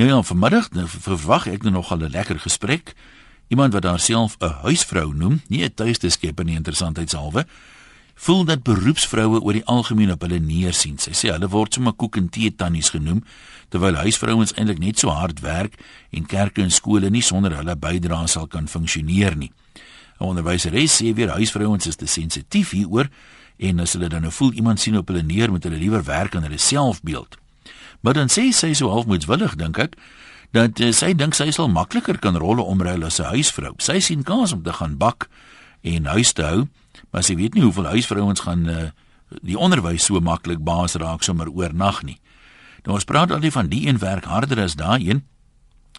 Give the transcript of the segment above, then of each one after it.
Nou ja, vanmiddag nou, verwag ek nou nog 'n lekker gesprek. Iemand wat haarself 'n huisvrou noem, nie 'n tuiste skepper nie interessantheidshalwe, voel dat beroepsvroue oor die algemeen op hulle neersien. Sy sê hulle word sommer koek en tee tannies genoem, terwyl huisvrouens eintlik net so hard werk en kerke en skole nie sonder hulle bydrae sal kan funksioneer nie. 'n Onderwyseres sê weer huisvrouens is te sensitief hieroor en as hulle dan nou voel iemand sien op hulle neer met hulle liewer werk aan hulle selfbeeld. Maar dan sê sy so halfmoedswillig dink ek dat uh, sy dink sy sal makliker kan rolle omruil as 'n huisvrou. Sy sien kans om te gaan bak en huis te hou, maar sy weet nie hoeveel huisvrouens gaan uh, die onderwys so maklik baas raak sommer oornag nie. Nou ons praat al die van die een werk harder as daai een.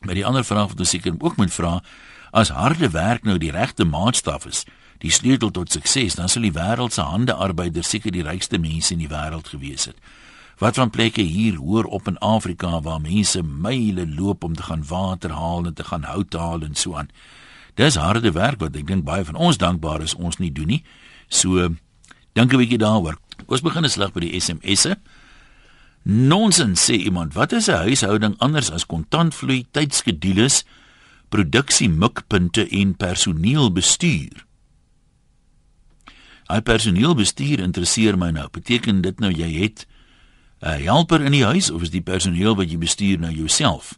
Maar die ander vraag wat ons seker ook moet vra, as harde werk nou die regte maatstaf is, die sleutel tot sukses, dan sal die wêreld se handearbeiders seker die rykste mense in die wêreld gewees het. Wat van plekke hier hoor op in Afrika waar mense myle loop om te gaan water haal en te gaan hout haal en so aan. Dis harde werk wat ek dink baie van ons dankbaar is ons nie doen nie. So dink 'n bietjie daaroor. Ons begin 'n slag by die SMS'e. Nonsens sê iemand, wat is 'n huishouding anders as kontantvloei, tydskedules, produksie mikpunte en personeelbestuur? Hy personeelbestuur interesseer my nou. Beteken dit nou jy het 'n helper in die huis of is die personeel wat jy bestuur nou jouself?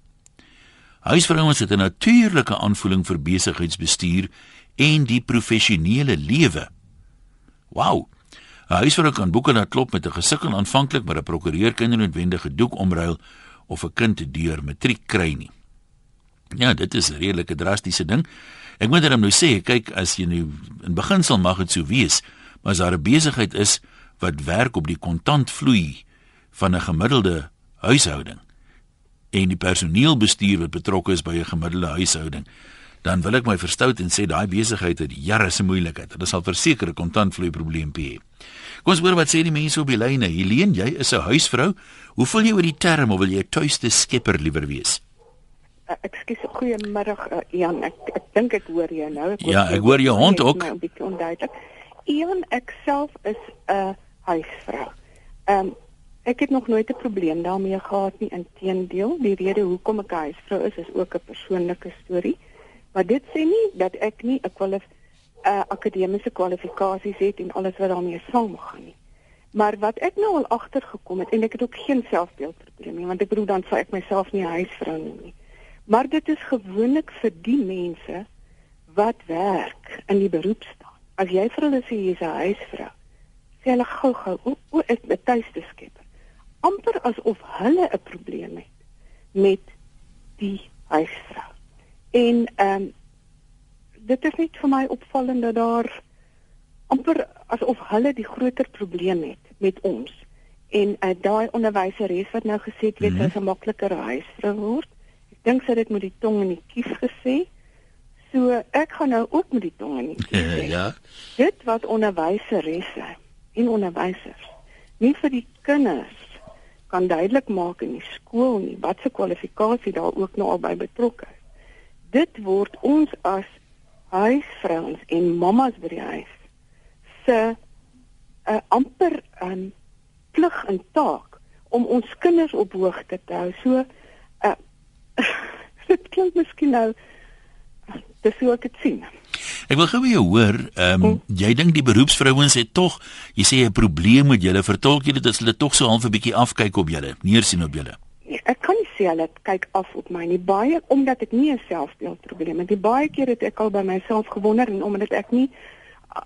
Huisvrouens het 'n natuurlike aanvoeling vir besigheidsbestuur en die professionele lewe. Wow. 'n Huisvrou kan boeke na klop met 'n gesukkel aanvanklik, maar 'n prokureur kan noodwendige doek omruil of 'n kind deur matriek kry nie. Ja, dit is 'n redelike drastiese ding. Ek moet dan nou sê, kyk as jy nou in beginsel mag dit so wees, maar as daar 'n besigheid is wat werk op die kontantvloei van 'n gemiddelde huishouding en die personeelbestuur wat betrokke is by 'n gemiddelde huishouding, dan wil ek my verstout en sê daai besigheid het jare se moeilikheid. Dit sal verseker 'n kontantvloei probleem hê. Kom ons hoor wat sê die mense op die lyne. Helene, jy is 'n huisvrou. Hoe voel jy oor die term of wil jy 'n tuiste skepper liewer wees? Uh, ekskuus, goeiemiddag uh, Jan. Ek ek dink ek hoor jou nou. Ek ja, ek hoor jou hond ook. 'n bietjie onduidelik. Jan, ek self is 'n uh, huisvrou. Ehm um, Ek het nog nooit 'n probleem daarmee gehad nie. Inteendeel, die rede hoekom ek 'n huisvrou is, is ook 'n persoonlike storie. Maar dit sê nie dat ek nie 'n kwalif 'n uh, akademiese kwalifikasies het en alles wat daarmee saamgaan nie. Maar wat ek nou al agtergekom het en ek het ook geen selfbeeldprobleem nie, want ek bedoel dan sou ek myself nie 'n huisvrou noem nie. Maar dit is gewoonlik vir die mense wat werk in die beroep staan. As jy vir hulle sê jy's 'n huisvrou, sê hulle gou-gou, "O, o ek is tuiste skep." Amper asof hulle 'n probleem het met die huisvrou. En ehm um, dit is net vir my opvallend dat daar amper asof hulle die groter probleem het met ons. En uh, daai onderwyseres wat nou gesê het weet mm -hmm. sy 'n makliker huisvrou word. Ek dink sy het met die tong in die kies gesê. So ek gaan nou ook met die tong in die kies sê. ja. Dit wat onderwyseresse en onderwysers nie vir die kinders kan duidelik maak in die skool nie wat se kwalifikasie daar ook nou al by betrokke is. Dit word ons as huisvrouens en mammas by die huis se 'n uh, amper 'n um, plig en taak om ons kinders op hoogte te hou. So uh, dit klink miskien nou dis hoe ek dit sien. Ek wil gou by jou hoor, ehm um, jy dink die beroepsvrouens het tog, jy sê 'n probleem met julle, vertolk jy dit as hulle tog so half 'n bietjie afkyk op julle, neersien op julle? Nee, ek kan nie sê hulle kyk af op my nie, baie omdat ek nie 'n selfbeeldprobleem het nie. Baie keer het ek al by myself gewonder en omdat ek nie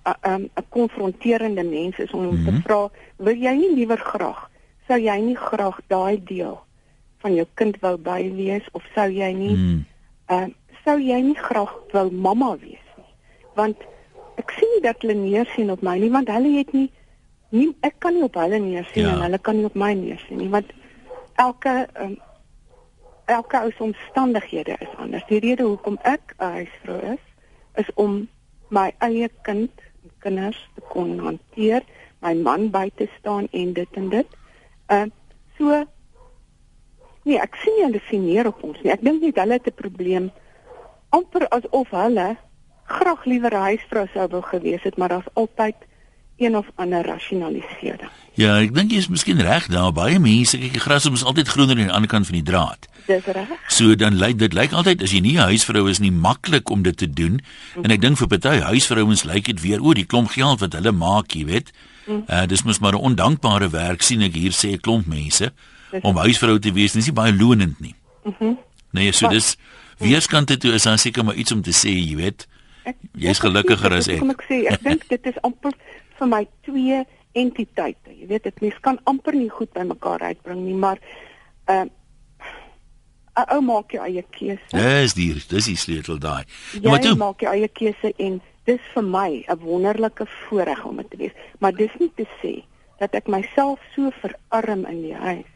'n um, 'n konfronterende mens is om mm -hmm. te mhm. vra, wil jy nie liewer graag sou jy nie graag daai deel van jou kind wou bywees of sou jy nie ehm mm. uh, sou jy nie graag wou mamma wees want ek sien nie dat hulle neersien op my nie want hulle het nie nie ek kan nie op hulle neersien ja. en hulle kan nie op my neersien nie want elke um, elke ou se omstandighede is anders. Die rede hoekom ek 'n huisvrou is is om my eie kind en kinders te kon hanteer, my man by te staan en dit en dit. Ehm uh, so nee, ek sien hulle sien neer op ons nie. Ek dink nie hulle het 'n probleem amper asof hulle graag liewer 'n huisvrou sou wou gewees het, maar daar's altyd een of ander rasionalisering. Ja, ek dink jy is miskien reg daar baie mense kyk die gras is altyd groener aan die ander kant van die draad. Dis reg. So dan lyk dit lyk altyd as jy nie 'n huisvrou is nie maklik om dit te doen. Mm. En ek dink vir party huisvrouens lyk dit weer o, die klomp geld wat hulle maak, jy weet. Mm. Uh dis mos maar 'n ondankbare werk sien ek hier sê 'n klomp mense dis om huisvrou te wees, dis nie baie lonend nie. Mhm. Mm nee, so dis weerskante toe is dan seker maar iets om te sê, jy weet. Jy's gelukkiger as ek. Kom ek sê, ek dink dit is amper vir my twee entiteite. Jy weet dit mens kan amper nie goed by mekaar uitbring nie, maar ehm uh, 'n ou maak jou eie keuse. Dis die dis die sleutel daai. Nou maar jy maak jou eie keuse en dis vir my 'n wonderlike voorreg om dit te wees, maar dis nie te sê dat ek myself so verarm in die huis.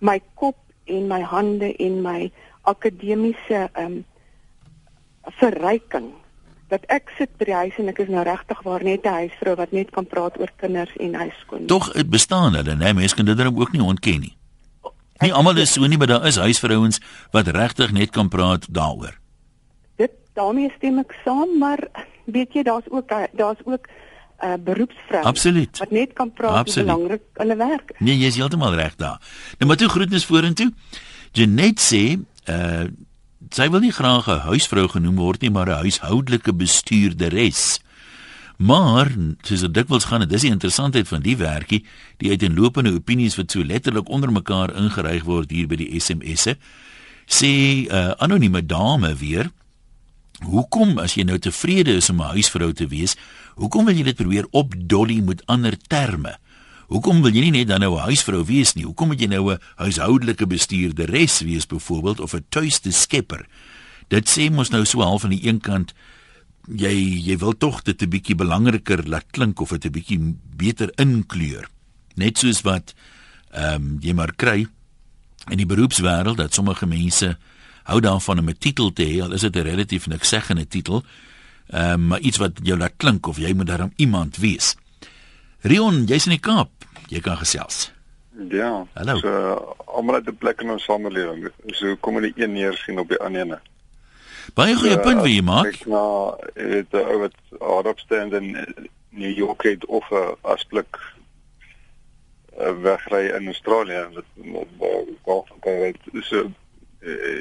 My kop en my hande en my akademiese ehm um, verryking dat ek sit by die huis en ek is nou regtig waar net 'n huisvrou wat net kan praat oor kinders en huiskoon. Tog dit bestaan hulle, né? Mense kan dit dan ook nie ontken nie. Nie almal is so nie, maar daar is huisvrouens wat regtig net kan praat daaroor. Dit daarmee stem ek saam, maar weet jy daar's ook daar's ook uh, beroepsvrou Absoluut. wat net kan praat Absoluut. hoe belangrik hulle werk. Nee, jy is heeltemal reg daar. Nou maar toe groetnis vorentoe. Janet sê, uh sy wil nie graag 'n huisvrou genoem word nie, maar 'n huishoudelike bestuurderes. Maar soos dit dikwels gaan, dis die interessantheid van die werkie, die uiteenlopende opinies wat so letterlik onder mekaar ingeryg word hier by die SMS'e. Sê 'n uh, anonieme dame weer, hoekom as jy nou tevrede is om 'n huisvrou te wees, hoekom wil jy dit probeer opdolly met ander terme? Hoekom wil jy nie net dan nou 'n huisvrou wees nie? Hoekom moet jy nou 'n huishoudelike bestuurderes wees byvoorbeeld of 'n tuiste skepper? Dit sê mos nou so half van die een kant jy jy wil tog dit 'n bietjie belangriker laat klink of dit 'n bietjie beter inkleur. Net soos wat ehm um, jy maar kry in die beroepswêreld dat sommige mense hou daarvan om 'n titel te hê, al is dit 'n relatief niks seggende titel. Ehm um, maar iets wat jou laat klink of jy moet daarom iemand wees. Rion, jy's in die Kaap. Jy kan gesels. Ja. Hallo. So almal het 'n plek in ons samelewing. So kom hulle een neer sien op die ander ene. Baie goeie so, punt wie jy maak. Ek nou het oor wat hardopstand in New York het of 'n asblik wegry in Australië wat golf kan weet. So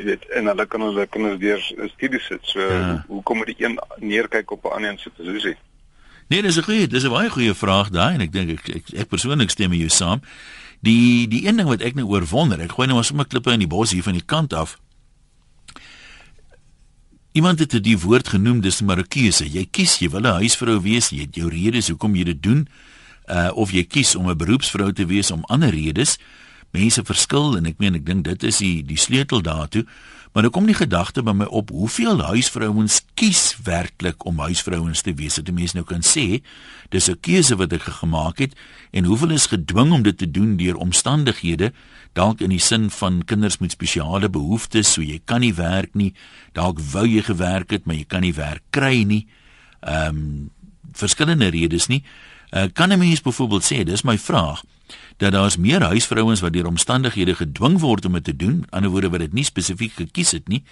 weet en hulle kan hulle kinders deur studies sit. So ja. hoe kom dit een neerkyk op 'n ander een situasie? Nee, dis 'n goeie, dis 'n baie goeie vraag daai en ek dink ek ek, ek persoonlik stem met jou saam. Die die een ding wat ek nou oor wonder, ek gooi nou maar sommer klippe in die bos hier van die kant af. Iemand het dit woord genoem, dis maar 'n keuse. Jy kies jy wil 'n huisvrou wees, jy het jou redes hoekom jy dit doen. Uh of jy kies om 'n beroepsvrou te wees om ander redes. Mense verskil en ek meen ek dink dit is die die sleutel daartoe. Maar nou kom die gedagte by my op, hoeveel huisvrouens kies werklik om huisvrouens te wees? Dit mense nou kan sê, dis 'n keuse wat ek gemaak het en hoeveel is gedwing om dit te doen deur omstandighede, dalk in die sin van kinders met spesiale behoeftes, so jy kan nie werk nie, dalk wou jy gewerk het, maar jy kan nie werk kry nie. Ehm um, verskillende redes nie. Uh, kan 'n mens byvoorbeeld sê, dis my vraag, dat daar's meer huisvrouens wat deur omstandighede gedwing word om dit te doen, aan die woorde wat dit nie spesifiek gekies het nie,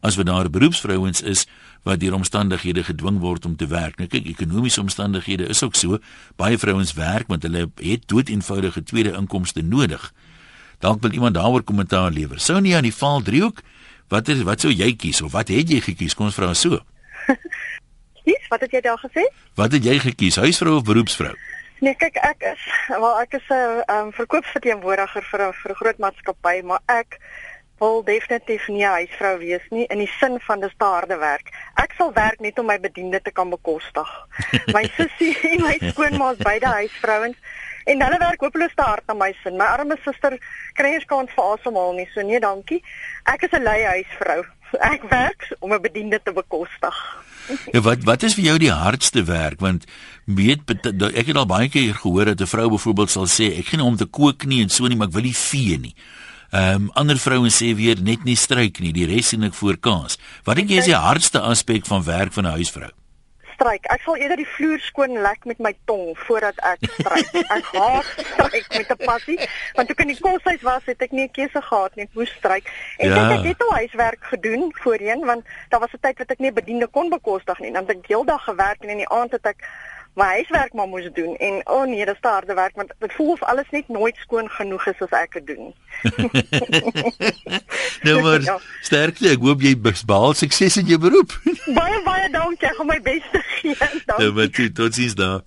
as wat daar beroepsvrouens is wat deur omstandighede gedwing word om te werk. Nou kyk, ekonomiese omstandighede is ook so. Baie vrouens werk want hulle het doeteenvoudige tweede inkomste nodig. Dalk wil iemand daaroor kommentaar lewer. Sou nie aan die val driehoek wat is wat sou jy kies of wat het jy gekies? Kom ons vra so. Skies, wat het jy daar gesê? Wat het jy gekies? Huisvrou of beroepsvrou? Nee, kyk ek is wel ek is 'n um, verkoopsverteenwoordiger vir 'n vir 'n groot maatskappy, maar ek wil definitief nie 'n huisvrou wees nie in die sin van dis harde werk. Ek sal werk net om my bediende te kan bekostig. My sussie en my skoonma's beide huisvrouens en hulle werk hopeloos te hard na my sin. My arme suster kry nie kans vir asemhaal nie, so nee, dankie. Ek is 'n lui huisvrou. Ek werk om 'n bediende te bekostig. Ja, wat wat is vir jou die hardste werk want weet ek het al baie keer gehoor dat 'n vrou byvoorbeeld sal sê ek gaan nie om te kook nie en so nie maar ek wil nie vee nie. Ehm um, ander vrouens sê weer net nie stryk nie, die res sien ek voor kaas. Wat dink jy is die hardste aspek van werk van 'n huisvrou? Stryk. Ek sal eerder die vloer skoon lek met my tong voordat ek stryk. Ek haat stryk met 'n passie, want toe ek in die koshuis was, het ek nie 'n keuse gehad nie, ek moes stryk. En ja. ek het al huiswerk gedoen voorheen want daar was 'n tyd wat ek nie bediende kon bekostig nie. Dan het ek heeldag gewerk en in die aand het ek my huiswerk maar moes doen en o oh nee, dit is harde werk want dit voel of alles net nooit skoon genoeg is as ek dit doen. nou maar ja. sterkte, ek hoop jy behaal sukses in jou beroep. baie baie dankie, ek gaan my bes te gee. Dankie. Nou maar toe, totsiens daar.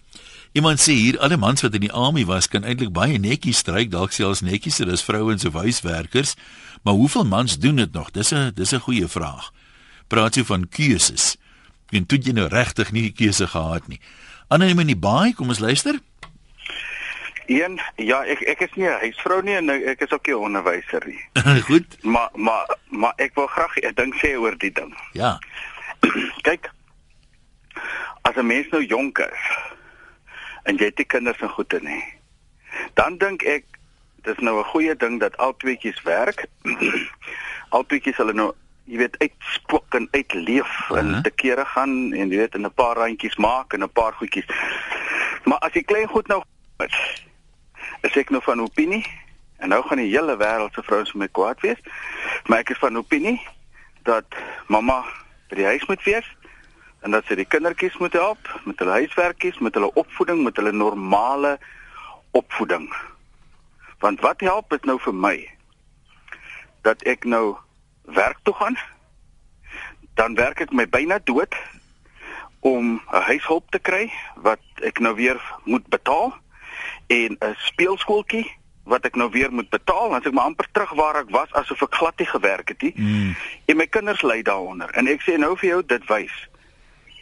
Iemand sê hier alle mans wat in die army was kan eintlik baie netjies stryk, dalk selfs netjies as vrouens of huiswerkers, maar hoeveel mans doen dit nog? Dis 'n dis 'n goeie vraag. Praat jy van keuses? En toe jy nou regtig nie keuse gehad nie. Anoniem in die baai, kom ons luister. Een, ja, ek ek is nie 'n huisvrou nie en ek is ook nie 'n onderwyser nie. Goed. Maar maar maar ek wil graag 'n ding sê oor die ding. Ja. Kyk. As 'n mens nou jonk is en jy het die kinders en goede nie. Dan dink ek dis nou 'n goeie ding dat al tweeetjies werk. al tweeetjies hulle nou jy weet uitspook en uitleef uh -huh. en te kere gaan en jy weet in 'n paar randjies maak en 'n paar goedjies. Maar as jy klein goed nou is, is ek nou van opinie en nou gaan die hele wêreld se vrouens met my kwaad wees. Maar ek is van opinie dat mamma by die huis moet wees en dat sy die kindertjies moet help met hulle huiswerkies, met hulle opvoeding, met hulle normale opvoeding. Want wat help dit nou vir my dat ek nou werk toe gaan? Dan werk ek my byna dood om 'n huishulp te kry wat ek nou weer moet betaal en 'n speelskooltjie wat ek nou weer moet betaal want ek maar amper terug waar ek was asof ek glad nie gewerk het nie. Mm. En my kinders ly daaronder. En ek sê nou vir jou dit wys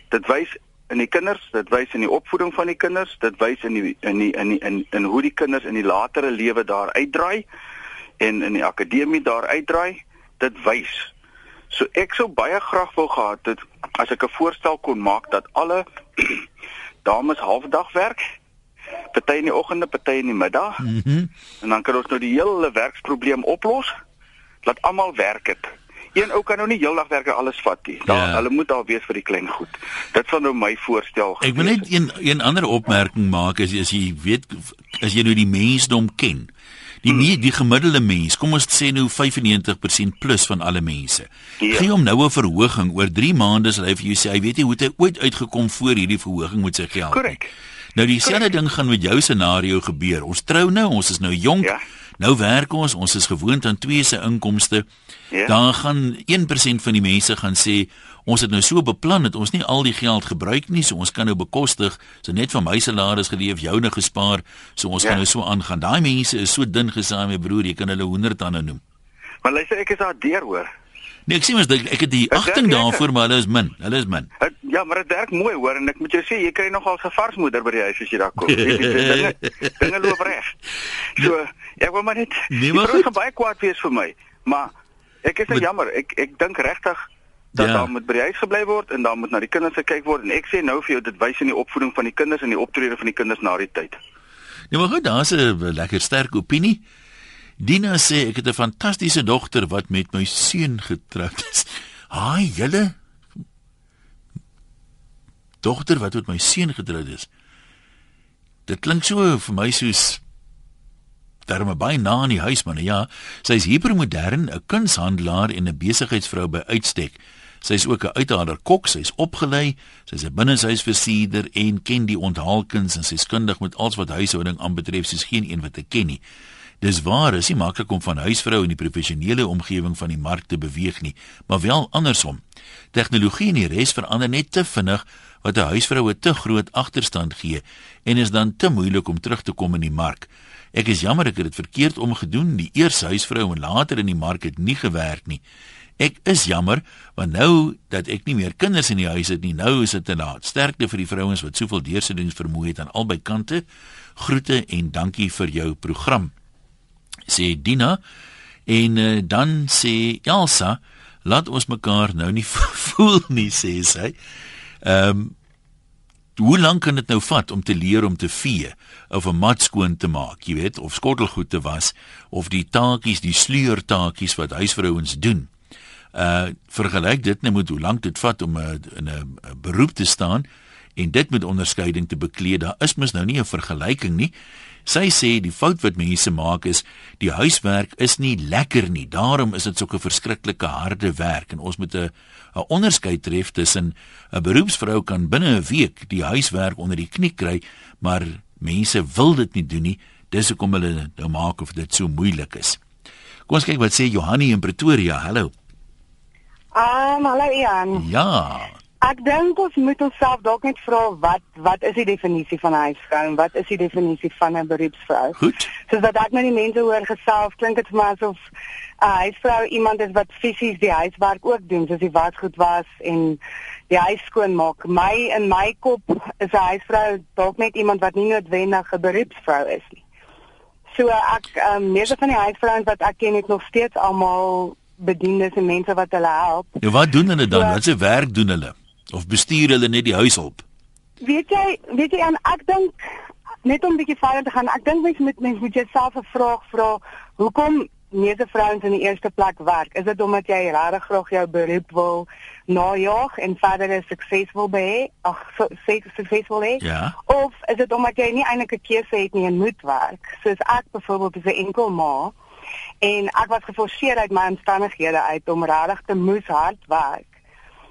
dit wys in die kinders, dit wys in die opvoeding van die kinders, dit wys in die in die in die, in, in hoe die kinders in die latere lewe daar uitdraai en in die akademie daar uitdraai, dit wys. So ek sou baie graag wou gehad het as ek 'n voorstel kon maak dat alle dames halfdag werk. Party in die oggende, party in die middag. Mm -hmm. En dan kan ons nou die hele werksprobleem oplos. Laat almal werk dit. Een ou kan nou nie heeldag werk en alles vat nie. Daar ja. hulle moet al wees vir die klein goed. Dit sal nou my voorstel. Ek wil net een een ander opmerking maak as as jy weet as jy nou die mensdom ken. Die nie die gemiddelde mens, kom ons sê nou 95% plus van alle mense. Ja. Gee hom nou 'n verhoging oor 3 maande sal hy vir jou sê hy weet nie hoe dit ooit uitgekom voor hierdie verhoging met sy geld nie. Korrek. Nou dieselfde ding gaan met jou scenario gebeur. Ons trou nou, ons is nou jonk. Ja. Nou werk ons, ons is gewoond aan twee se inkomste. Ja. Dan gaan 1% van die mense gaan sê ons het nou so beplan dat ons nie al die geld gebruik nie, so ons kan nou bekostig, so net van my salaris geleef, joune gespaar, so ons ja. kan nou so aangaan. Daai mense is so dun gesaai, my broer, jy kan hulle 100 tande noem. Maar luister, ek is daar deur hoor. Nee, ek sê mos ek het die agting daarvoor, maar hulle is min. Hulle is min. Het, ja, maar dit werk mooi hoor en ek moet jou sê, jy kry nogal 'n varsmoeder by die huis as jy daar kom. dinge dinge loop reg. So, ek wil maar net nee, maar dit gaan baie kwaad wees vir my, maar ek is net jammer. Ek ek dink regtig dat ja. daar moet by die huis gebly word en dan moet na die kinders gekyk word en ek sê nou vir jou dit wys in die opvoeding van die kinders en die optrede van die kinders na die tyd. Nee, maar goed, daar's 'n lekker sterk opinie. Dina sê ek het 'n fantastiese dogter wat met my seun getroud is. Haai, julle dogter wat met my seun getroud is. Dit klink so vir my soos daarmee by na in die huis man. Ja, sy is hipermodern, 'n kunshandelaar en 'n besigheidsvrou by uitstek. Sy is ook 'n uithaler kok, sy is opgelei, sy is 'n binneshuisversierder en ken die onthaalkuns en sy is kundig met alles wat huishouding aanbetref, soos geen een wat ek ken nie. Dis waar, is nie maklik om van huisvrou in die professionele omgewing van die mark te beweeg nie, maar wel andersom. Tegnologie en die res verander net te vinnig wat 'n huisvrou 'n te groot agterstand gee en is dan te moeilik om terug te kom in die mark. Ek is jammer ek het dit verkeerd omgedoen. Die eerste huisvrou en later in die mark het nie gewerk nie. Ek is jammer want nou dat ek nie meer kinders in die huis het nie, nou is dit te laat. Sterkte vir die vrouens wat soveel deursettings vermoë het aan albei kante. Groete en dankie vir jou program sê Dina en uh, dan sê Elsa laat ons mekaar nou nie voel nie sê sy. Ehm um, hoe lank kan dit nou vat om te leer om te vee of 'n mat skoon te maak, jy weet, of skottelgoed te was of die taakies, die sleurtaakies wat huisvrouens doen. Uh vergelyk dit net met hoe lank dit vat om uh, in 'n beroep te staan en dit met onderskeiding te beklee. Daar is mos nou nie 'n vergelyking nie. Sy sê die fout wat mense maak is die huiswerk is nie lekker nie. Daarom is dit so 'n verskriklike harde werk en ons moet 'n 'n onderskeid tref tussen 'n beroepsvrou kan binne 'n week die huiswerk onder die knie kry, maar mense wil dit nie doen nie. Dis hoekom hulle nou maak of dit so moeilik is. Kom ons kyk wat sê Johanni in Pretoria. Hallo. Ah, um, hallo Ian. Ja. Ek dink ons moet onsself dalk net vra wat wat is die definisie van 'n huisvrou en wat is die definisie van 'n beroepsvrou? Goed. Soos dat ek nou die mense hoor geself, klink dit vir my asof 'n huisvrou iemand is wat fisies die huiswerk ook doen, soos die wasgoed was en die huis skoon maak. My in my kop is 'n huisvrou dalk net iemand wat nie noodwendig 'n beroepsvrou is nie. So ek um, meeste van die huisvrouens wat ek ken het nog steeds almal bedienis en mense wat hulle help. Ja, wat doen hulle dan? So, wat se werk doen hulle? Of bestuur hulle net die huis op? Weet jy, weet jy en ek dink net om 'n bietjie verder te gaan, ek dink mens moet mens moet jouself 'n vraag vra, hoekom meeste vrouens in die eerste plek werk? Is dit omdat jy regtig graag jou beroep wil najaag en verder suksesvol be? Ag, suksesvol hê? Ja. Of is dit omdat jy nie eintlik 'n keuse het nie en moet werk? Soos ek byvoorbeeld is 'n enkel ma en ek was geforseer uit my omstandighede uit om regtig te moes hard werk.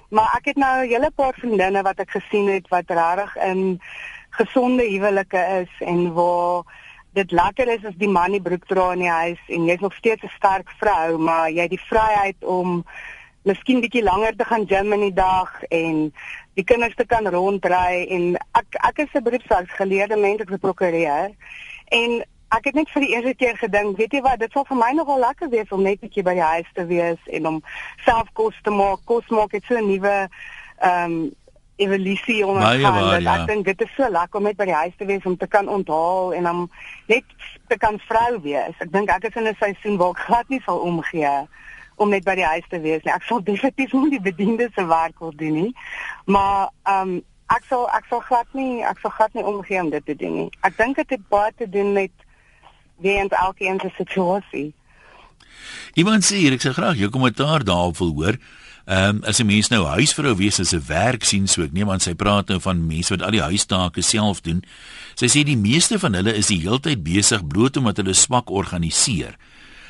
Maar ek het nou 'n hele paar vriendinne wat ek gesien het wat regtig in gesonde huwelike is en waar dit lekker is as die man die broek dra in die huis en jy's nog steeds 'n sterk vrou, maar jy het die vryheid om miskien bietjie langer te gaan gym in die dag en die kinders te kan rondry en ek ek is 'n beroepsgeleerde mens ek is prokureur en ek het net vir die eerste keer gedink, weet jy wat, dit sal vir my nogal lekker wees om net 'n bietjie by die huis te wees en om self kos te maak. Kos maak het so 'n nuwe ehm um, evolusie ondergaan. Ja. Ek dink dit is so lekker om net by die huis te wees om te kan onthaal en om net te kan vrou wees. Ek dink ek is in 'n seisoen waar ek glad nie sal omgee om net by die huis te wees nie. Ek sal definitief nie die bediende se werk wil doen nie. Maar ehm um, ek sal ek sal glad nie ek sal glad nie omgee om dit te doen nie. Ek dink dit het baie te doen met weens elkeen se situasie. Iemand sê hier ek sê graag jou kommentaar daarop wil hoor. Ehm um, as 'n mens nou huisvrou wees as 'n werk sien so ek neem aan sy praat nou van mense wat al die huistake self doen. Sy sê die meeste van hulle is die heeltyd besig bloot omdat hulle swak organiseer.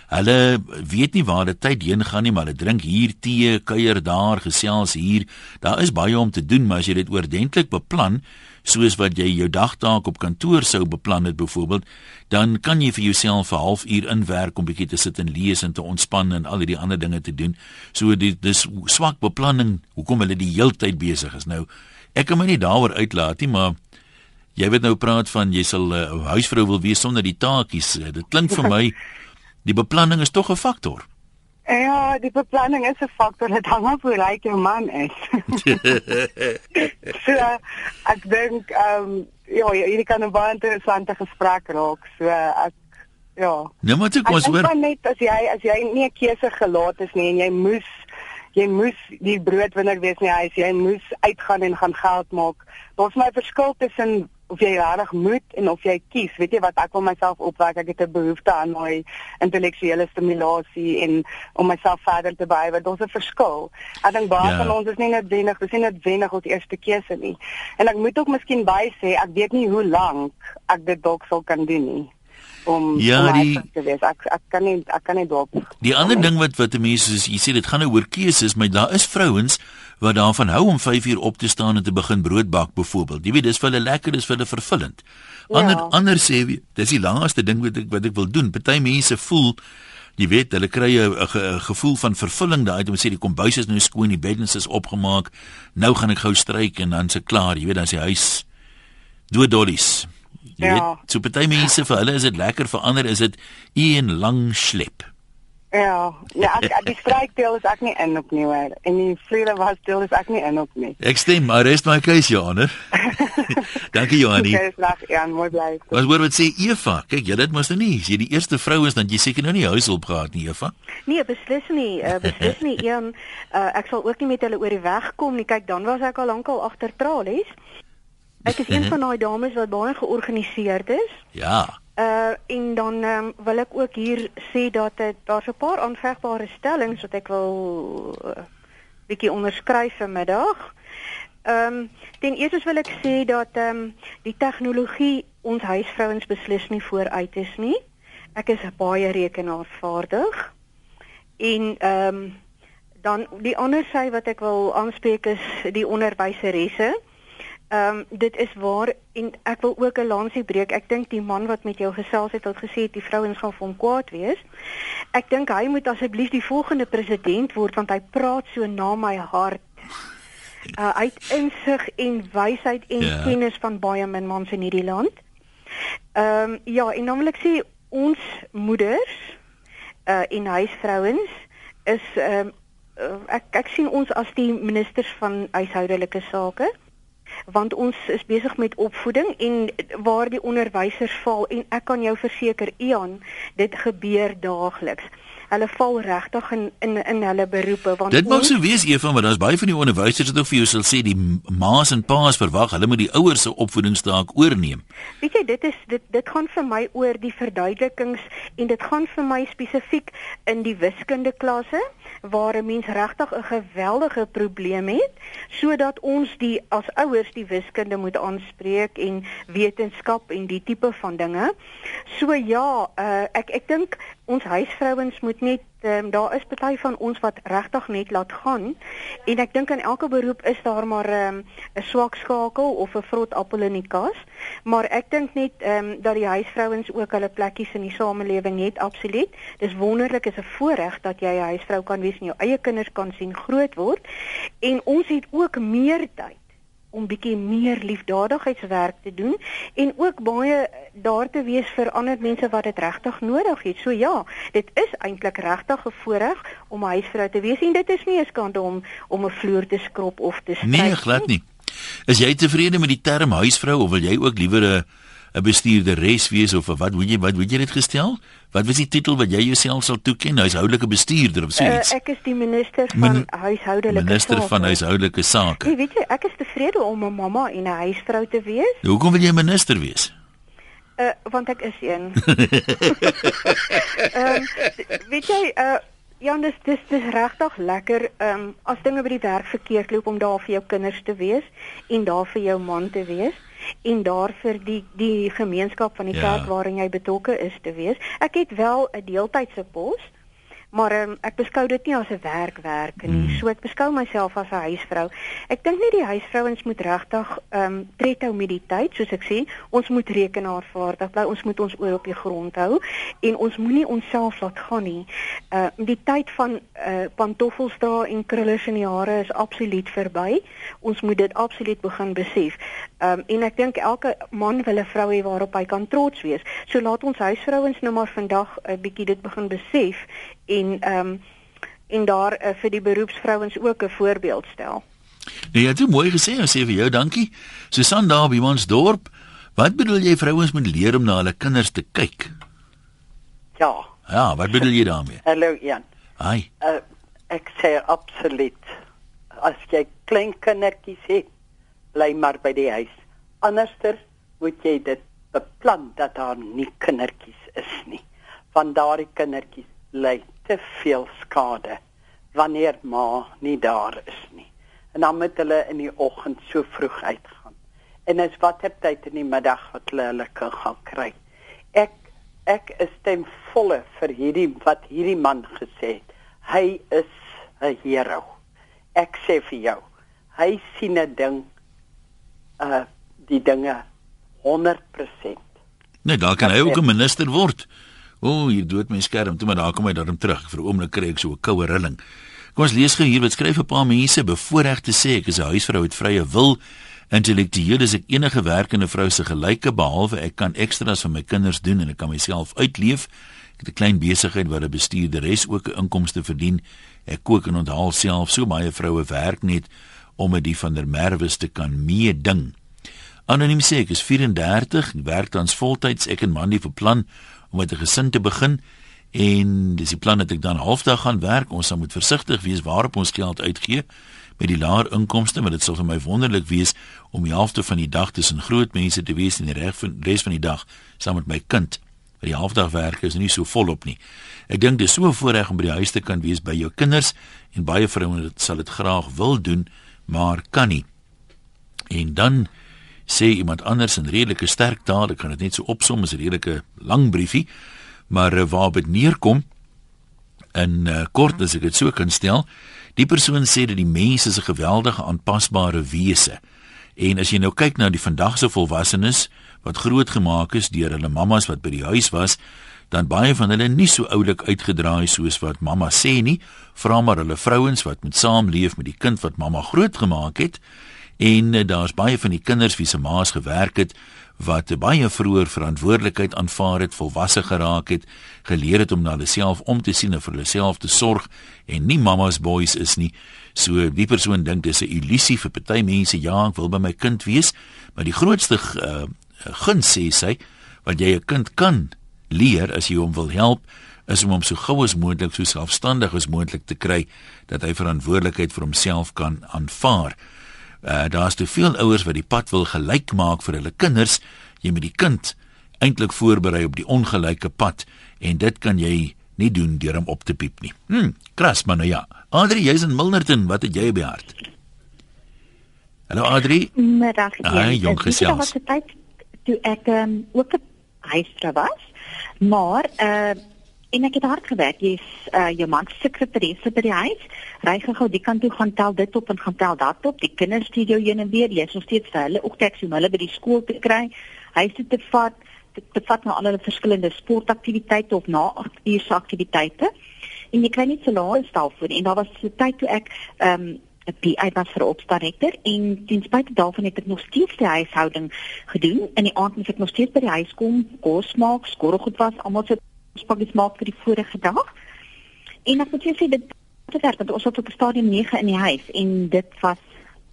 Hulle weet nie waar die tyd heen gaan nie, maar hulle drink hier tee, kuier daar, gesels hier. Daar is baie om te doen, maar as jy dit oordentlik beplan, soos wat jy jou dagtaak op kantoor sou beplan het byvoorbeeld, dan kan jy vir jouself 'n halfuur inwerk om bietjie te sit en lees en te ontspan en al die ander dinge te doen. So dit dis swak beplanning hoekom hulle die heeltyd besig is. Nou, ek kan my nie daaroor uitlaat nie, maar jy weet nou praat van jy sal 'n uh, huisvrou wil wees sonder die taakies. Dit klink vir my die beplanning is tog 'n faktor. Ja, die beplanning is 'n faktor. Dit hang af hoe ryk jou man is. so, ek dink ehm um, ja, hierdie kan 'n baie interessante gesprek raak. So ek ja. Nou moet ek ons hoor. Net as jy as jy nie 'n keuse gelaat is nie en jy moes jy moes die broodwinner wees nie, jy moes uitgaan en gaan geld maak. Daar's my verskil tussen of jy regtig moet en of jy kies. Weet jy wat ek wil myself opwek. Ek het 'n behoefte aan my intellektuele stimulasie en om myself verder te bou. Want daar's 'n verskil. Ek dink baie ja. van ons is nie net wenig, dis nie net wenig ons eerste keuse nie. En ek moet ook miskien by sê, ek weet nie hoe lank ek dit dalk sal kan doen nie om ja, om die, te wees. Ek ek kan nie ek kan nie dop. Die ander ding wat wat mense soos jy sê dit gaan nou oor keuses, maar daar is vrouens wat daarvan hou om 5 uur op te staan en te begin brood bak byvoorbeeld. Jy weet dis vir hulle lekker, dis vir hulle vervullend. Ander ja. ander sê dis die laaste ding wat ek wat ek wil doen. Party mense voel jy weet hulle kry 'n ge, gevoel van vervulling daai om sê die kombuis is nou skoon, die beddens is opgemaak. Nou gaan ek gou stryk en dan se klaar, jy weet dan is die huis doodollies. Jy ja. weet, so party mense vir hulle is dit lekker, vir ander is dit een lang slep. Ja, ja, ek, die strykdeel is ek nie in op nie hoor. En die vlede was deel is ek nie in op nie. Ek stem, maar rest my keuse, Johanner. Dankie Johanie. Okay, slag, ja, mooi bly. Wat hoor wat sê Eva? Kyk, jy dit mos nou nie. As jy die eerste vrou is, dan jy seker nou nie huishulp gehad nie, Eva. Nee, beslis nie. Uh, beslis nie. Een uh, ek sal ook nie met hulle oor die weg kom nie. Kyk, dan was ek al lankal agter tralies. Ek is een van daai dames wat baie georganiseerd is. Ja. Uh en dan um, wil ek ook hier sê dat dit daar's 'n paar aanvegbare stellings wat ek wil uh, bietjie onderskryf vanmiddag. Ehm um, ten eers wil ek sê dat ehm um, die tegnologie ons huisvrouens beslis nie vooruit is nie. Ek is baie rekenaarvaardig. En ehm um, dan die ander sy wat ek wil aanspreek is die onderwyseresse. Ehm um, dit is waar en ek wil ook 'n lansie breek. Ek dink die man wat met jou gesels het, het gesê die vrouens gaan vir hom kwaad wees. Ek dink hy moet asseblief die volgende president word want hy praat so na my hart. Uh, uit insig en wysheid en yeah. Ja. kennis van baie min mans in hierdie land. Ehm um, ja, en ek sê ons moeders uh en huisvrouens is ehm um, ek ek sien ons as die ministers van huishoudelike sake want ons is besig met opvoeding en waar die onderwysers val en ek kan jou verseker Ian dit gebeur daagliks hulle val regtig in in in hulle beroepe want Dit mag so wees Eva maar daar's baie van die onderwysers wat ook vir jou sal sê die ma's en pa's verwag hulle moet die ouers se opvoedingstaak oorneem. Weet jy dit is dit dit gaan vir my oor die verduidelikings en dit gaan vir my spesifiek in die wiskunde klasse waar 'n mens regtig 'n geweldige probleem het sodat ons die as ouers die wiskunde moet aanspreek en wetenskap en die tipe van dinge. So ja, uh, ek ek dink ons huisvrouens moet net um, daar is party van ons wat regtig net laat gaan. En ek dink in elke beroep is daar maar ehm, 'n um, swak skakel of 'n vrot appel in die kas. Maar ek dink net um, dat die huisvrouens ook hulle plekkies in die samelewing het absoluut. Dis wonderlik is 'n voorreg dat jy 'n huisvrou kan wees en jou eie kinders kan sien groot word. En ons het ook meer tyd om bietjie meer liefdadigheidswerk te doen en ook baie daar te wees vir ander mense wat dit regtig nodig het. So ja, dit is eintlik regtig 'n voorreg om 'n huisvrou te wees en dit is nie 'n skande om om 'n vloer te skrob of te stryk nie. Nee, glad nie. Is jy tevrede met die term huisvrou of wil jy ook liewer 'n 'n bestuurderes wees of wat moet jy wat moet jy dit gestel? Wat was die titel wat jy jouself sal toeken? Huishoudelike bestuurder of so eh, iets? Uh, ek is die minister van Min huishoudelike minister sake. van huishoudelike sake. Nee, weet jy, ek is tevrede om 'n mamma en 'n huisvrou te wees. Hoekom wil jy minister wees? Uh want ek is een. Ehm um, weet jy uh Ja, dis dis dis regtig lekker ehm um, as dinge by die werk verkeerd loop om daar vir jou kinders te wees en daar vir jou man te wees en daar vir die die gemeenskap van die ja. kerk waarin jy betrokke is te wees. Ek het wel 'n deeltydse pos, maar um, ek beskou dit nie as 'n werkwerk nie. Mm. So ek beskou myself as 'n huisvrou. Ek dink nie die huisvrouens moet regtig ehm um, trethou met die tyd, soos ek sê, ons moet rekenaarvaardig bly, ons moet ons oor op die grond hou en ons moenie onsself laat gaan nie. Uh die tyd van uh pantoffels dra en krullers in die hare is absoluut verby. Ons moet dit absoluut begin besef. Ehm um, en ek dink elke man wil 'n vrou hê waarop hy kan trots wees. So laat ons huisvrouens nou maar vandag 'n uh, bietjie dit begin besef en ehm um, en daar uh, vir die beroepsvrouens ook 'n voorbeeld stel. Nee, jy het mooi gesê, ons sê vir jou dankie. Susan daar by ons dorp. Wat bedoel jy vrouens moet leer om na hulle kinders te kyk? Ja. Ja, wat bedoel jy daarmee? Hallo Jan. Hi. Uh, ek sê absoluut. As jy klein kindertjies het, bly maar by die huis. Anderster moet jy dit beplan dat daar nie kindertjies is nie. Van daardie kindertjies ly te veel skade wanneer ma nie daar is nie. En dan moet hulle in die oggend so vroeg uitgaan. En as watter tyd in die middag wat hulle hulle kan gaan kry. Ek ek is ten volle vir hierdie wat hierdie man gesê het. Hy is 'n hero. Ek sê vir jou, hy sien 'n ding uh die dinge 100%. Nee, daar kan hy ook 'n minister word. O, hier dood my skerm, toe maar daar kom hy daarom terug. Vir 'n oomblik kry ek so 'n koue rilling. Kom ons lees gou hier wat skryf 'n paar mense bevoorreg te sê ek is 'n huisvrou met vrye wil. Intellektueel is ek enige werkende vrou se gelyke behalwe ek kan ekstra's vir my kinders doen en ek kan myself uitleef. Ek het 'n klein besigheid waar 'n bestuurder res ook 'n inkomste verdien. Ek kook en onthaal self. So baie vroue werk net om met die van der Merwes te kan meeding. Anoniem sê ek is 34, werk tans voltyds ek en man die beplan om met 'n gesin te begin en dis die plan dat ek dan halfdag gaan werk. Ons moet versigtig wees waarop ons geld uitgee met die laer inkomste, maar dit sal vir my wonderlik wees om die helfte van die dag tussen groot mense te wees en die res van res van die dag saam met my kind. Maar die halfdag werk is nie so volop nie. Ek dink dis so voorreg om by die huis te kan wees by jou kinders en baie vrouens sal dit graag wil doen, maar kan nie. En dan sê iemand anders in redelike sterk taal, ek kan dit net so opsom as 'n redelike lang briefie, maar uh, waar dit neerkom in uh, kort as ek dit so kan stel, die persoon sê dat die mens is 'n geweldige aanpasbare wese. En as jy nou kyk na die vandagse volwassenes wat grootgemaak is deur hulle mammas wat by die huis was, dan baie van hulle nie so oulik uitgedraai soos wat mamma sê nie, vra maar hulle vrouens wat moet saamleef met die kind wat mamma grootgemaak het. En uh, daar's baie van die kinders wie se ma's gewerk het wat baie vroeër verantwoordelikheid aanvaar het, volwasse geraak het, geleer het om na hulle self om te sien en vir hulle self te sorg en nie mamma's boys is nie. So die persoon dink dis 'n illusie vir party mense. Ja, ek wil by my kind wees, maar die grootste uh, guns sê sy wat jy 'n kind kan leer as jy hom wil help is om hom so gou as moontlik so selfstandig as moontlik te kry dat hy verantwoordelikheid vir homself kan aanvaar. Uh, Daar's te veel ouers wat die pad wil gelyk maak vir hulle kinders. Jy moet die kind eintlik voorberei op die ongelyke pad en dit kan jy nie doen deur hom op te piep nie. Hm, kras maar nou ja. Adri, jy's in Milnerton, wat het jy die hart? Hallo Adri. Middag. Ah, jong gesels. Dit was 'n tyd toe ek um, ook 'n huisvrou was, maar uh en ek het hard gewerk. Jy's uh jou man se sekretaresse by die huis. Ry gou die kant toe gaan tel dit op en gaan tel dat op. Die kinders stuur jou heen en weer. Jy's nog steeds vir hulle ook teks om hulle by die skool te kry. Huis toe te vat, te, vat na al hulle verskillende sportaktiwiteite of na 8 uur se aktiwiteite. En jy kry net so lae stel voor en daar was 'n tyd toe ek um, 'n PI was vir opstarter en ten spyte daarvan het ek nog steeds die huishouding gedoen. In die aand moet ek nog steeds by die huis kom, kos maak, skorrelgoed was, almal se spaghetti maak vir die vorige dag. En ek moet jou sê dit het werk want ons het op die stadium 9 in die huis en dit was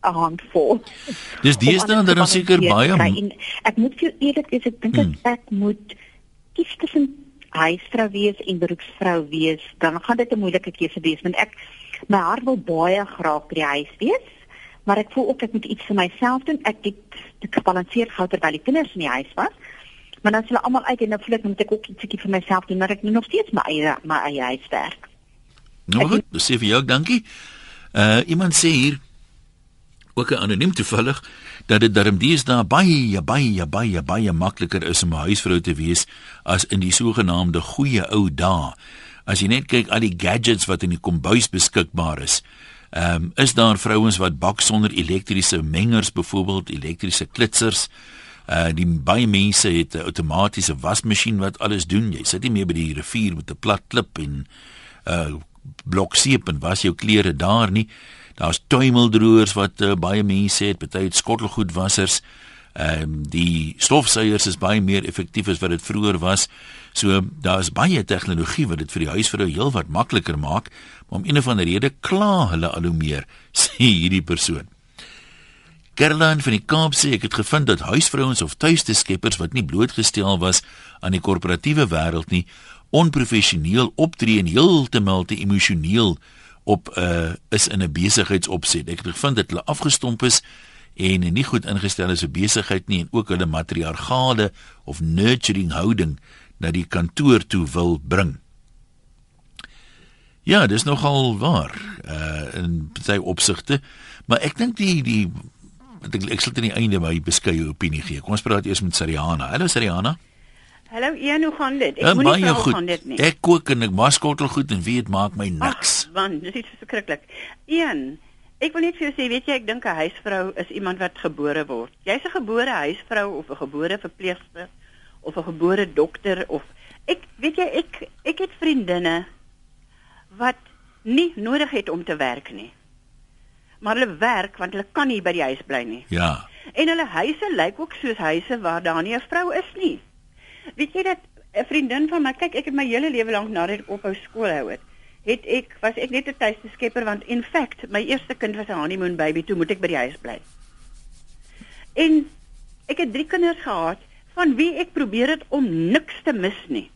'n handvol. Dis deesdae dan dan seker baie en ek moet vir eerlik wees, ek dink hmm. ek moet kies tussen huisvrou wees en beroepsvrou wees, dan gaan dit 'n moeilike keuse wees want ek my hart wil baie graag by die huis wees, maar ek voel ook ek moet iets vir myself doen. Ek het dit gebalanseer gehou terwyl die kinders in die huis was. Maar dan hulle almal uit en nou voel ek moet ek ook ietsie vir myself doen, maar ek moet nog steeds my eie my eie huis werk. Nou goed, dis vir jou, dankie. Uh iemand sê hier ook anoniem toevallig dat dit darm dies daar baie baie baie baie makliker is om 'n huisvrou te wees as in die sogenaamde goeie ou dae. As jy net kyk al die gadgets wat in die kombuis beskikbaar is. Ehm um, is daar vrouens wat bak sonder elektriese mengers byvoorbeeld elektriese klitsers. Uh die baie mense het 'n outomatiese wasmasjien wat alles doen. Jy sit nie meer by die rivier met 'n plat klip en uh blok seep en was jou klere daar nie. Daar's tuimeldroërs wat uh, baie mense het, baie skottelgoedwassers. Ehm um, die stofsuiers is baie meer effektief as wat dit vroeër was. So daar's baie tegnologie wat dit vir die huisvrou heelwat makliker maak, maar om een of ander rede kla hulle al hoe meer, sê hierdie persoon. Caroline van die Kaap sê ek het gevind dat huisvrouens of tuiste skeppers wat nie blootgestel was aan die korporatiewe wêreld nie, onprofessioneel optree en heeltemal te emosioneel op 'n uh, is in 'n besigheidsopset. Ek het gevind dat hulle afgestomp is en nie goed ingestel is op besigheid nie en ook hulle matriargale of nurturing houding na die kantoor toe wil bring. Ja, dis nogal waar uh in baie opsigte, maar ek dink die die ek ek sal teen die einde my beskeie opinie gee. Kom ons praat eers met Sariana. Hallo Sariana. Hallo Ian, hoe gaan dit? Ek ja, moenie vra hoe gaan dit nie. Ek kook en ek maskottel goed en wie dit maak my niks. Ach, man, dis iets verskriklik. Ian, ek wil net vir jou sê, weet jy, ek dink 'n huisvrou is iemand wat gebore word. Jy's 'n gebore huisvrou of 'n gebore verpleegster of 'n gebore dokter of ek weet jy ek ek het vriendinne wat nie nodig het om te werk nie. Maar hulle werk want hulle kan nie by die huis bly nie. Ja. En hulle huise lyk ook soos huise waar daar nie 'n vrou is nie. Weet jy dat 'n vriendin van my, kyk ek het my hele lewe lank nadat ek ophou skool hou het, het ek was ek net 'n tuiste skepper want in feite my eerste kind was 'n honeymoon baby, toe moet ek by die huis bly. En ek het drie kinders gehad van wie ek probeer het om niks te mis nie.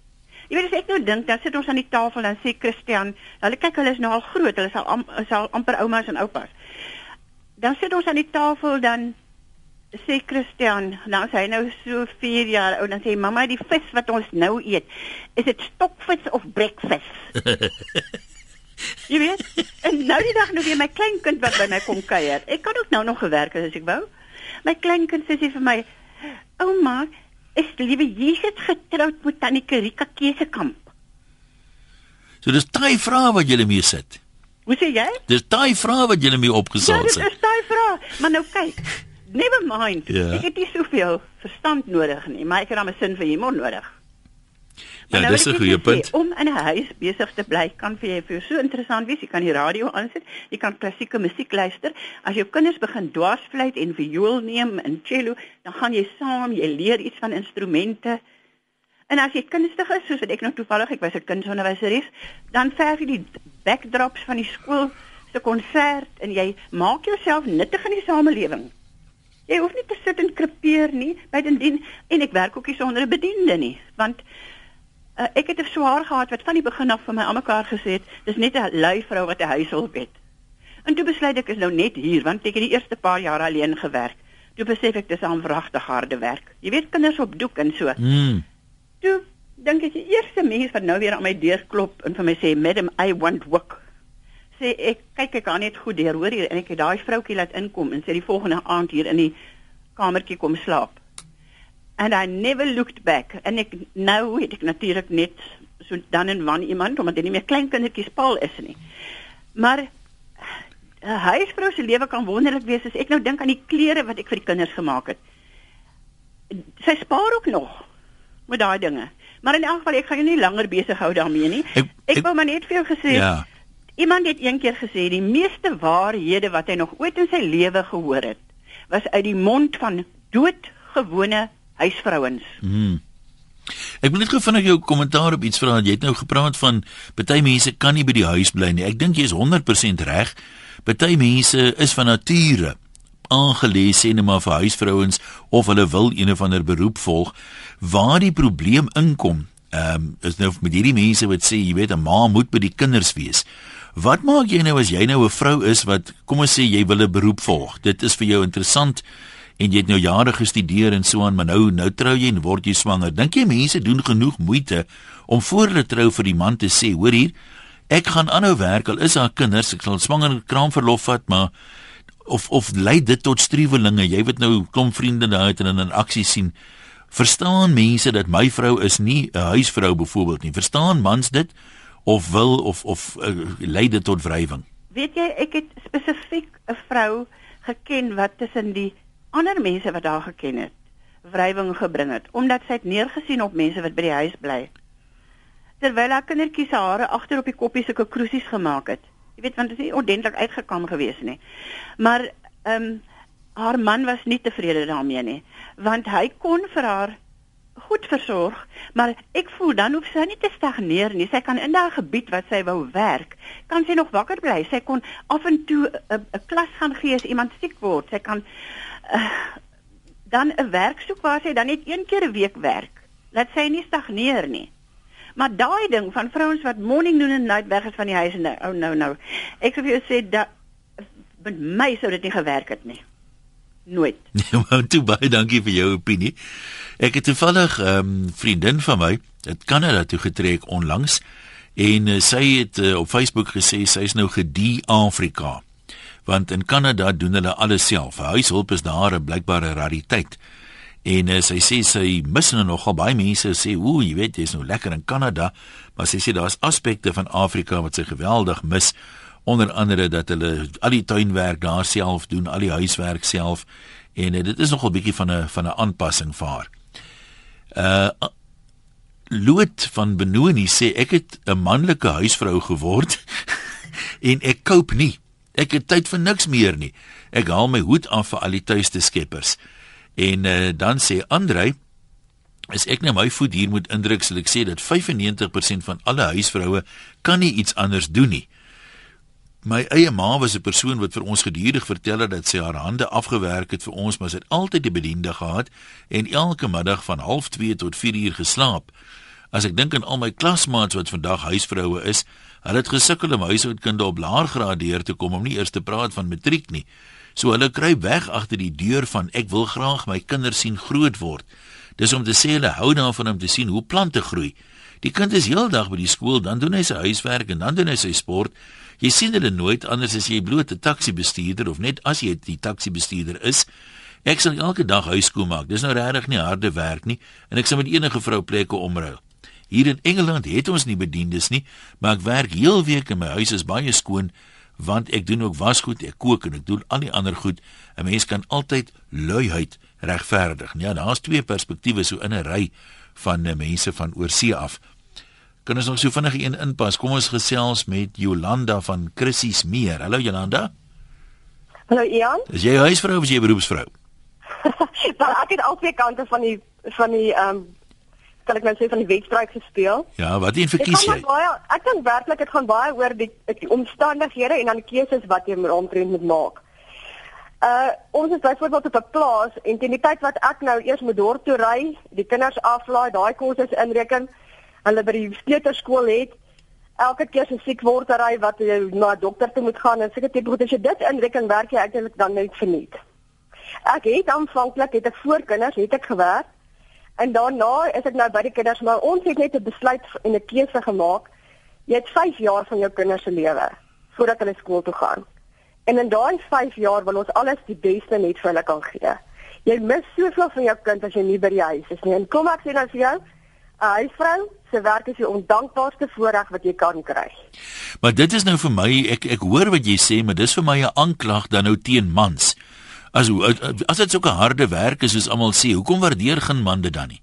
Jy weet as ek nou dink, dan sit ons aan die tafel dan sê Christian, hulle kyk hulle is nou al groot, hulle is al am, is al amper oumas en oupas. Dan sit ons aan die tafel dan sê Christian, nou sê hy nou so 4 jaar oud, dan sê mamma die vis wat ons nou eet, is dit stokvis of brekvis? Jy weet, en nou die dag nou weer my klein kind wat by my kom kuier. Ek kan ook nou nog gewerk as ek wou. My kleinkind sê vir my, "Ouma, is liewe Jesus getroud met Tannie Karika Kesekamp?" So dis daai vrae wat jy mee sit. Hoe sê jy? Dis daai vrae wat jy mee Ja, opgesal dit het. is daai vraag. Maar nou kyk. Never mind. Ja. Ek het nie soveel verstand nodig nie, maar ek het dan 'n sin vir humor nodig. Maar Ja, nou dis 'n goeie net sê, punt. Om in 'n huis besig te bly kan vir jou vir jou so interessant wees. Jy kan die radio aansit, jy kan klassieke musiek luister. As jou kinders begin dwarsfluit en viool neem en cello, dan gaan jy saam, jy leer iets van instrumente. En as jy kunstig is, soos wat ek nou toevallig, ek was 'n kunsonderwyseres, dan verf jy die backdrops van die skool se konsert en jy maak jouself nuttig in die samelewing. Jy hoef nie te sit en krepeer nie, buitendien en ek werk ook nie sonder 'n bediende nie, want uh, ek het 'n swaar gehad wat van die begin af vir my almekaar gesê het, dis net 'n lui vrou wat 'n huishulp het. En toe besluit ek is nou net hier want ek het die eerste paar jaar alleen gewerk. Toe besef ek dis aanvragtig harde werk. Jy weet kinders op doek en so. Mm. Toe dink ek die eerste mens wat nou weer aan my deur klop en vir my sê, "Madam, I want work." Sê ek, kyk ek kan net goed deur hoor hier en ek het daai vroutjie laat inkom en sê die volgende aand hier in die kamertjie kom slaap. And I never looked back. En ek nou het ek natuurlik net so dan en wan iemand omdat hy nie meer klein kindertjies paal is nie. Maar 'n huisvrou se lewe kan wonderlik wees as ek nou dink aan die klere wat ek vir die kinders gemaak het. Sy spaar ook nog met daai dinge. Maar in elk geval ek gaan jou nie langer besig hou daarmee nie. Ek- Ek, ek- wou maar net vir jou gesê Ja. Iemand het eendag gesê die meeste waarhede wat hy nog ooit in sy lewe gehoor het, was uit die mond van doodgewone huisvrouens. Mm. Ek wil net gou vinnig jou kommentaar op iets vra. Jy het nou gepraat van party mense kan nie by die huis bly nie. Ek dink jy is 100% reg. Party mense is van nature aangelees sê net maar vir huisvrouens of hulle wil een of ander beroep volg waar die probleem inkom. Ehm um, is nou met hierdie mense wat sê jy weet 'n ma moet by die kinders wees. Wat maak jy nou as jy nou 'n vrou is wat kom ons sê jy wil 'n beroep volg. Dit is vir jou interessant en jy het nou jare gestudeer en so aan, maar nou nou trou jy en word jy swanger. Dink jy mense doen genoeg moeite om voor hulle trou vir die man te sê, hoor hier, ek gaan aanhou werk al is haar kinders, ek sal swanger kraamverlof vat, maar of of lei dit tot struwelinge. Jy weet nou kom vriende daar uit en dan in aksie sien. Verstaan mense dat my vrou is nie 'n huisvrou byvoorbeeld nie. Verstaan mans dit of wil of of uh, lei dit tot wrywing? Weet jy, ek het spesifiek 'n vrou geken wat tussen die ander mense wat daar geken het, wrywing gebring het omdat sy het neergesien op mense wat by die huis bly. Terwyl haar kindertjie se hare agter op die koppie sulke kroesies gemaak het. Jy weet want dit is nie ordentlik uitgekam gewees nie. Maar ehm um, haar man was nie tevrede daarmee nie, want hy kon vir haar goed versorg, maar ek voel dan hoef sy nie te stagneer nie. Sy kan in daai gebied wat sy wou werk, kan sy nog wakker bly. Sy kon af en toe 'n 'n klas gaan gee as iemand siek word. Sy kan uh, dan 'n werk soek waar sy dan net een keer 'n week werk. Laat sy nie stagneer nie. Maar daai ding van vrouens wat morning noon en night weg is van die huis en nou, oh nou nou. Ek sou vir jou sê dat met my sou dit nie gewerk het nie. Nooit. Nee, maar toe baie dankie vir jou opinie. Ek het toevallig 'n um, vriendin van my, dit Kanada toe getrek onlangs en uh, sy het uh, op Facebook gesê sy's nou gedie-Afrika. Want in Kanada doen hulle alles self. Huishulp is daar 'n blykbare rariteit. En uh, sy sê sy mis nou nogal baie mense sê, "Ooh, jy weet, jy's nou lekker in Kanada," maar sy sê daar's aspekte van Afrika wat sy geweldig mis onder andere dat hulle al die tuinwerk daar self doen, al die huiswerk self en uh, dit is nogal bietjie van 'n van 'n aanpassing vir haar. Uh Loot van Benoni sê ek het 'n manlike huisvrou geword en ek koop nie. Ek het tyd vir niks meer nie. Ek haal my hoed af vir al die tuiste skeppers. En uh, dan sê Andrei As ek nou my voet hier moet indruk, sal ek sê dat 95% van alle huisvroue kan nie iets anders doen nie. My eie ma was 'n persoon wat vir ons gedurig vertel het dat sy haar hande afgewerk het vir ons, maar sy het altyd die bediende gehad en elke middag van 0.30 tot 4 uur geslaap. As ek dink aan al my klasmaats wat vandag huisvroue is, hulle het gesukkel om huishoudkunde op laer graad deur te kom om nie eers te praat van matriek nie. So hulle kruip weg agter die deur van ek wil graag my kinders sien groot word. Dis om te sê hulle hou daarvan om te sien hoe plante groei. Die kind is heeldag by die skool, dan doen hy sy huiswerk en dan doen hy sy sport. Jy sien hulle nooit anders as jy bloot 'n taxi bestuurder of net as jy die taxi bestuurder is. Ek sal elke dag huis skoon maak. Dis nou regtig nie harde werk nie en ek sal met enige vrou plekke omruil. Hier in Engeland het ons nie bediendes nie, maar ek werk heel week en my huis is baie skoon want ek doen ook wasgoed, ek kook en ek doen al die ander goed. 'n Mens kan altyd luiheid regverdig. Ja, daar's twee perspektiewe so in 'n ry van eh, mense van oorsee af. Kan ons nog so vinnig een inpas? Kom ons gesels met Jolanda van Chrissies Meer. Hallo Jolanda. Hallo Ian. Is jy huisvrou of is jy beroepsvrou? maar ek het al twee kante van die van die ehm um, kan ek nou sê van die wedstryd gespeel. Ja, wat een verkies jy? Baie, ek dink werklik dit gaan baie oor die, die omstandighede en dan die keuses wat jy omtrent moet maak. Uh ons is byvoorbeeld op 'n plaas en teen die tyd wat ek nou eers moet dorp toe ry, die kinders aflaai, daai kursus inreken, hulle by die kleuterskool het, elke keer se siek word ry wat jy na 'n dokter toe moet gaan en seker tipe goed as jy dit inreken, werk jy eintlik dan net verniet. Ek het aanvanklik het ek voor kinders het ek gewerk en daarna is ek nou by die kinders, maar ons het net 'n besluit en 'n keuse gemaak. Jy het 5 jaar van jou kinders se lewe voordat hulle skool toe gaan. En in daai 5 jaar wil ons alles die beste net vir hulle kan gee. Jy mis soveel van jou kind as jy nie by die huis is nie. En kom ek sê nou vir jou, 'n huisvrou se werk is die ondankbaarste voorreg wat jy kan kry. Maar dit is nou vir my, ek ek hoor wat jy sê, maar dis vir my 'n aanklag dan nou teen mans. As as dit 'n harde werk is soos almal sê, hoekom waardeer geen man dit dan nie?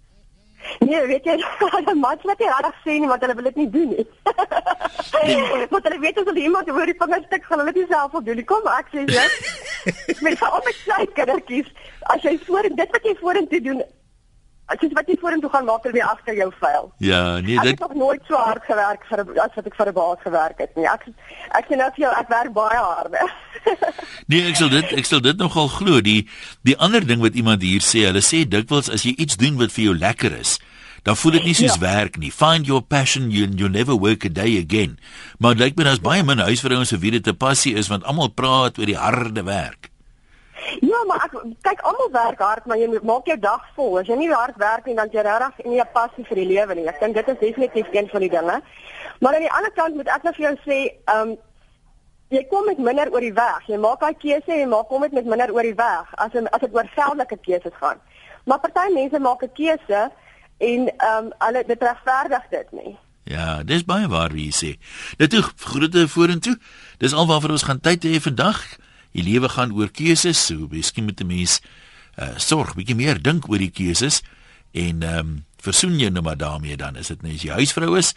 Nee, weet jy, hulle maak net nie regtig sê nie wat hulle wil dit nie doen nie. Want hulle weet as hulle iemand oor die vingerstuk gaan hulle dit self wil doen. Kom ek sê jy. met al met sy kindertjies, as jy voor dit wat jy vorentoe doen, as jy wat jy vorentoe gaan maak, weer agter jou vuil. Ja, nee, dit Ek het nog nooit so hard gewerk vir as wat ek vir 'n baas gewerk het nie. Ek ek sê nou vir jou, ek werk baie hard. nee, ek sal dit ek sal dit nogal glo. Die die ander ding wat iemand hier sê, hulle sê dikwels as jy iets doen wat vir jou lekker is, dan voel dit nie soos ja. werk nie. Find your passion, you you never work a day again. Maar dit lyk my daar's baie min huisvrouens vir wie dit 'n passie is want almal praat oor die harde werk. Ja, maar ek kyk almal werk hard, maar jy maak jou dag vol. As jy nie hard werk nie, dan jy regtig nie 'n passie vir die lewe nie. Ek dink dit is definitief een van die dinge. Maar aan die ander kant moet ek net vir jou sê, ehm um, jy kom met minder oor die weg. Jy maak daai keuse en jy maak kom met minder oor die weg as as dit oor geldelike keuses gaan. Maar party mense maak 'n keuse en ehm um, hulle dit regverdig dit nie. Ja, dis baie waar wie sê. Dit groete vorentoe. Dis alwaar ons gaan tyd hê vandag. Die lewe gaan oor keuses, so miskien moet 'n mens uh sorg, bietjie meer dink oor die keuses en ehm um, versoen jou nou maar daarmee dan is dit net as jy huisvrou is.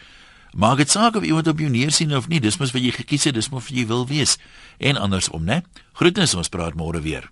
Maak dit saak of iemand op jou neersien of nie, dis mos wat jy gekies het, dis mos wat jy wil wees en andersom, né? Groetens, ons praat môre weer.